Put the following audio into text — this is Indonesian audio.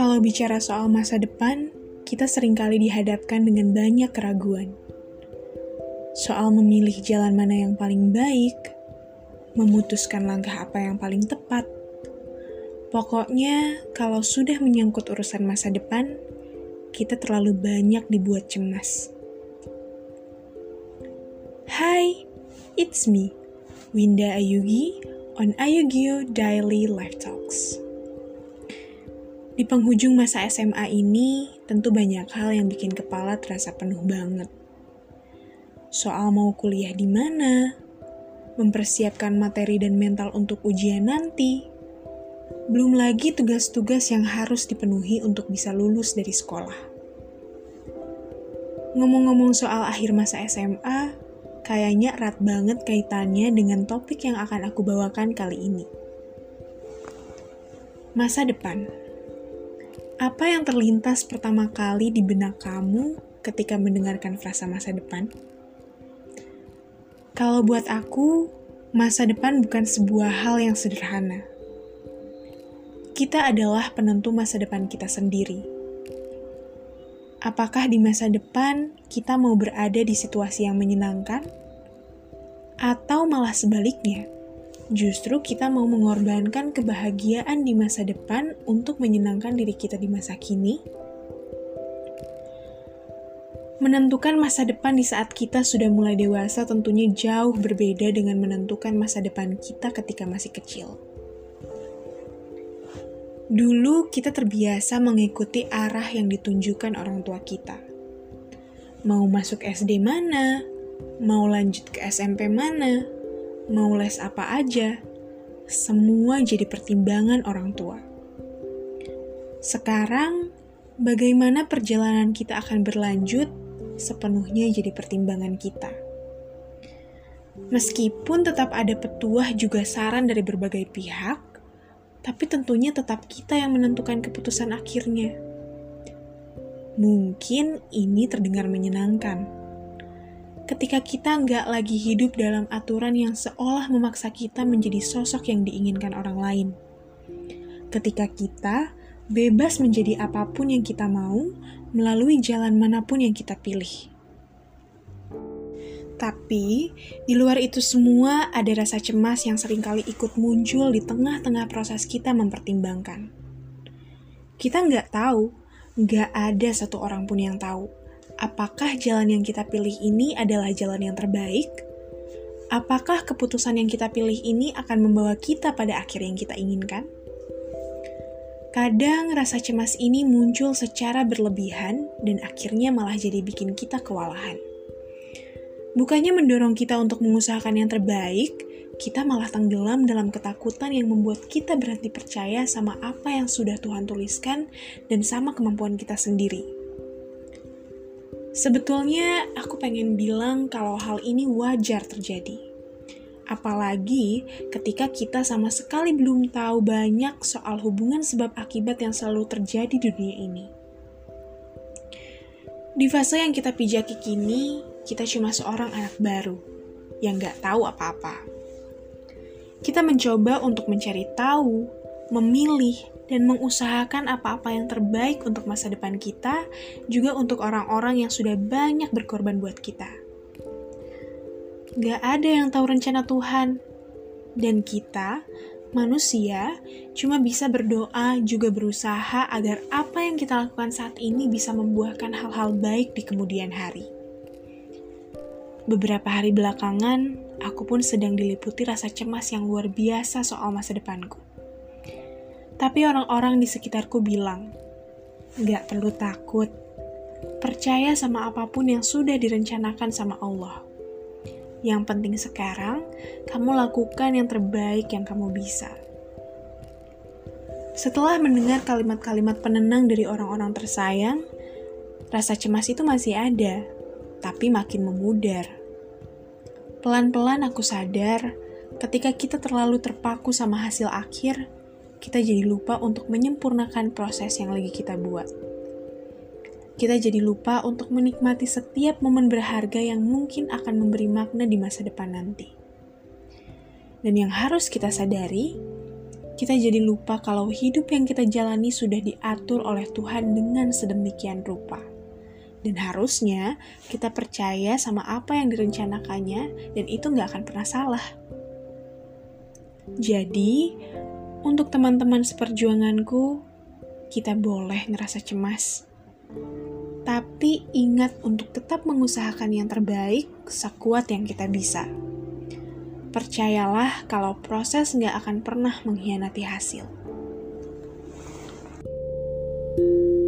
Kalau bicara soal masa depan, kita sering kali dihadapkan dengan banyak keraguan. Soal memilih jalan mana yang paling baik, memutuskan langkah apa yang paling tepat. Pokoknya, kalau sudah menyangkut urusan masa depan, kita terlalu banyak dibuat cemas. Hai, it's me, Winda Ayugi on Ayugio Daily Life Talks. Di penghujung masa SMA ini, tentu banyak hal yang bikin kepala terasa penuh banget. Soal mau kuliah di mana, mempersiapkan materi dan mental untuk ujian nanti, belum lagi tugas-tugas yang harus dipenuhi untuk bisa lulus dari sekolah. Ngomong-ngomong soal akhir masa SMA, kayaknya erat banget kaitannya dengan topik yang akan aku bawakan kali ini. Masa depan. Apa yang terlintas pertama kali di benak kamu ketika mendengarkan frasa masa depan? Kalau buat aku, masa depan bukan sebuah hal yang sederhana. Kita adalah penentu masa depan kita sendiri. Apakah di masa depan kita mau berada di situasi yang menyenangkan, atau malah sebaliknya? Justru kita mau mengorbankan kebahagiaan di masa depan untuk menyenangkan diri kita di masa kini. Menentukan masa depan di saat kita sudah mulai dewasa tentunya jauh berbeda dengan menentukan masa depan kita ketika masih kecil. Dulu kita terbiasa mengikuti arah yang ditunjukkan orang tua kita. Mau masuk SD mana, mau lanjut ke SMP mana, mau les apa aja, semua jadi pertimbangan orang tua. Sekarang, bagaimana perjalanan kita akan berlanjut sepenuhnya jadi pertimbangan kita. Meskipun tetap ada petuah juga saran dari berbagai pihak, tapi tentunya tetap kita yang menentukan keputusan akhirnya. Mungkin ini terdengar menyenangkan ketika kita nggak lagi hidup dalam aturan yang seolah memaksa kita menjadi sosok yang diinginkan orang lain. Ketika kita bebas menjadi apa pun yang kita mau melalui jalan mana pun yang kita pilih. Tapi, di luar itu semua ada rasa cemas yang sering kali ikut muncul di tengah-tengah proses kita mempertimbangkan. Kita nggak tahu, nggak ada satu orang pun yang tahu apakah jalan yang kita pilih ini adalah jalan yang terbaik? Apakah keputusan yang kita pilih ini akan membawa kita pada akhir yang kita inginkan? Kadang rasa cemas ini muncul secara berlebihan dan akhirnya malah jadi bikin kita kewalahan. Bukannya mendorong kita untuk mengusahakan yang terbaik, kita malah tenggelam dalam ketakutan yang membuat kita berhenti percaya sama apa yang sudah Tuhan tuliskan dan sama kemampuan kita sendiri. Sebetulnya aku pengen bilang kalau hal ini wajar terjadi. Apalagi ketika kita sama sekali belum tahu banyak soal hubungan sebab akibat yang selalu terjadi di dunia ini. Di fase yang kita pijaki kini, kita cuma seorang anak baru yang gak tahu apa-apa. Kita mencoba untuk mencari tahu, memilih, dan mengusahakan apa-apa yang terbaik untuk masa depan kita, juga untuk orang-orang yang sudah banyak berkorban buat kita. Gak ada yang tahu rencana Tuhan, dan kita, manusia, cuma bisa berdoa juga berusaha agar apa yang kita lakukan saat ini bisa membuahkan hal-hal baik di kemudian hari. Beberapa hari belakangan, aku pun sedang diliputi rasa cemas yang luar biasa soal masa depanku. Tapi orang-orang di sekitarku bilang, gak perlu takut. Percaya sama apa pun yang sudah direncanakan sama Allah. Yang penting sekarang, kamu lakukan yang terbaik yang kamu bisa. Setelah mendengar kalimat-kalimat penenang dari orang-orang tersayang, rasa cemas itu masih ada, tapi makin memudar. Pelan-pelan aku sadar, ketika kita terlalu terpaku sama hasil akhir, kita jadi lupa untuk menyempurnakan proses yang lagi kita buat. Kita jadi lupa untuk menikmati setiap momen berharga yang mungkin akan memberi makna di masa depan nanti. Dan yang harus kita sadari, kita jadi lupa kalau hidup yang kita jalani sudah diatur oleh Tuhan dengan sedemikian rupa. Dan harusnya kita percaya sama apa yang direncanakannya dan itu nggak akan pernah salah. Jadi, untuk teman-teman seperjuanganku, kita boleh ngerasa cemas. Tapi ingat untuk tetap mengusahakan yang terbaik sekuat yang kita bisa. Percayalah kalau proses nggak akan pernah mengkhianati hasil. thank you